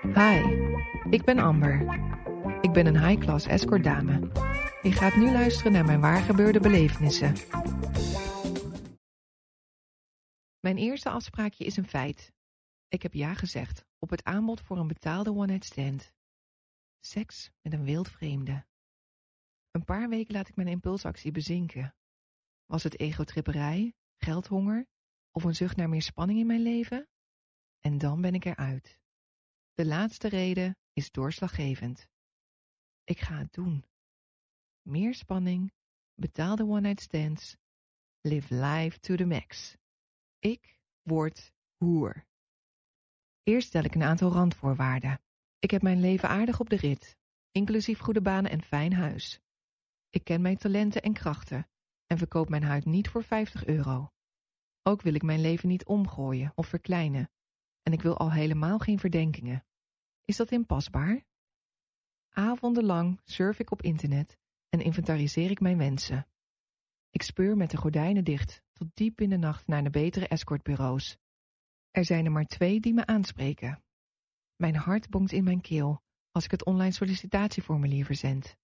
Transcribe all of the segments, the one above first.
Hi, ik ben Amber. Ik ben een high-class escort dame. Je gaat nu luisteren naar mijn waargebeurde belevenissen. Mijn eerste afspraakje is een feit. Ik heb ja gezegd op het aanbod voor een betaalde one-night stand. Seks met een wild vreemde. Een paar weken laat ik mijn impulsactie bezinken. Was het egotripperij, geldhonger of een zucht naar meer spanning in mijn leven? En dan ben ik eruit. De laatste reden is doorslaggevend. Ik ga het doen. Meer spanning, betaalde one-night stands, live life to the max. Ik word hoer. Eerst stel ik een aantal randvoorwaarden. Ik heb mijn leven aardig op de rit, inclusief goede banen en fijn huis. Ik ken mijn talenten en krachten en verkoop mijn huid niet voor 50 euro. Ook wil ik mijn leven niet omgooien of verkleinen en ik wil al helemaal geen verdenkingen. Is dat inpasbaar? Avondenlang surf ik op internet en inventariseer ik mijn wensen. Ik speur met de gordijnen dicht tot diep in de nacht naar de betere escortbureaus. Er zijn er maar twee die me aanspreken. Mijn hart bonkt in mijn keel als ik het online sollicitatieformulier verzend.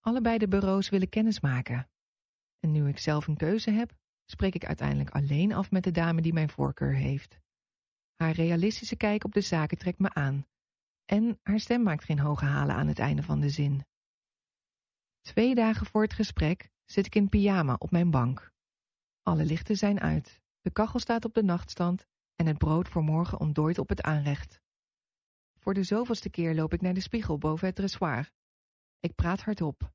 Allebei de bureaus willen kennis maken. En nu ik zelf een keuze heb, spreek ik uiteindelijk alleen af met de dame die mijn voorkeur heeft. Haar realistische kijk op de zaken trekt me aan. En haar stem maakt geen hoge halen aan het einde van de zin. Twee dagen voor het gesprek zit ik in pyjama op mijn bank. Alle lichten zijn uit, de kachel staat op de nachtstand en het brood voor morgen ontdooit op het aanrecht. Voor de zoveelste keer loop ik naar de spiegel boven het dressoir. Ik praat hardop.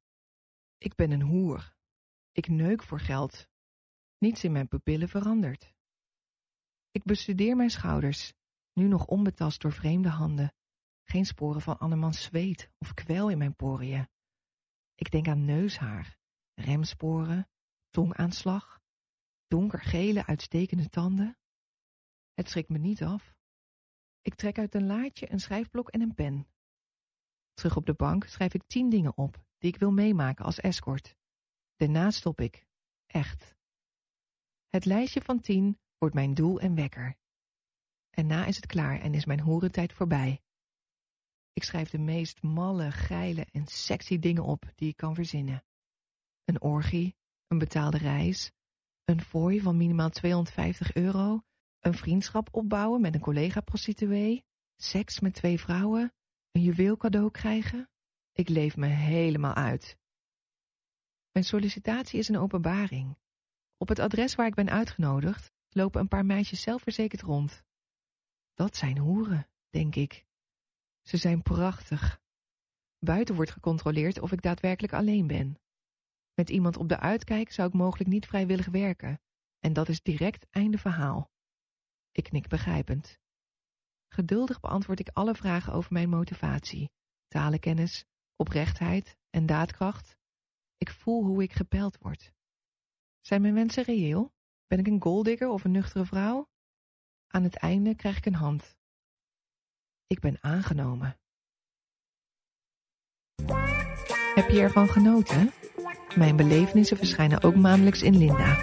Ik ben een hoer. Ik neuk voor geld. Niets in mijn pupillen verandert. Ik bestudeer mijn schouders, nu nog onbetast door vreemde handen. Geen sporen van andermans zweet of kwel in mijn poriën. Ik denk aan neushaar, remsporen, tongaanslag, donkergele uitstekende tanden. Het schrikt me niet af. Ik trek uit een laadje een schrijfblok en een pen. Terug op de bank schrijf ik tien dingen op die ik wil meemaken als escort. Daarna stop ik. Echt. Het lijstje van tien wordt mijn doel en wekker. En na is het klaar en is mijn horentijd voorbij. Ik schrijf de meest malle, geile en sexy dingen op die ik kan verzinnen. Een orgie, een betaalde reis, een fooi van minimaal 250 euro, een vriendschap opbouwen met een collega-prostituee, seks met twee vrouwen, een juweel cadeau krijgen. Ik leef me helemaal uit. Mijn sollicitatie is een openbaring. Op het adres waar ik ben uitgenodigd lopen een paar meisjes zelfverzekerd rond. Dat zijn hoeren, denk ik. Ze zijn prachtig. Buiten wordt gecontroleerd of ik daadwerkelijk alleen ben. Met iemand op de uitkijk zou ik mogelijk niet vrijwillig werken, en dat is direct einde verhaal. Ik knik begrijpend. Geduldig beantwoord ik alle vragen over mijn motivatie, talenkennis, oprechtheid en daadkracht. Ik voel hoe ik gepeld word. Zijn mijn wensen reëel? Ben ik een golddigger of een nuchtere vrouw? Aan het einde krijg ik een hand. Ik ben aangenomen. Heb je ervan genoten? Mijn belevenissen verschijnen ook maandelijks in Linda.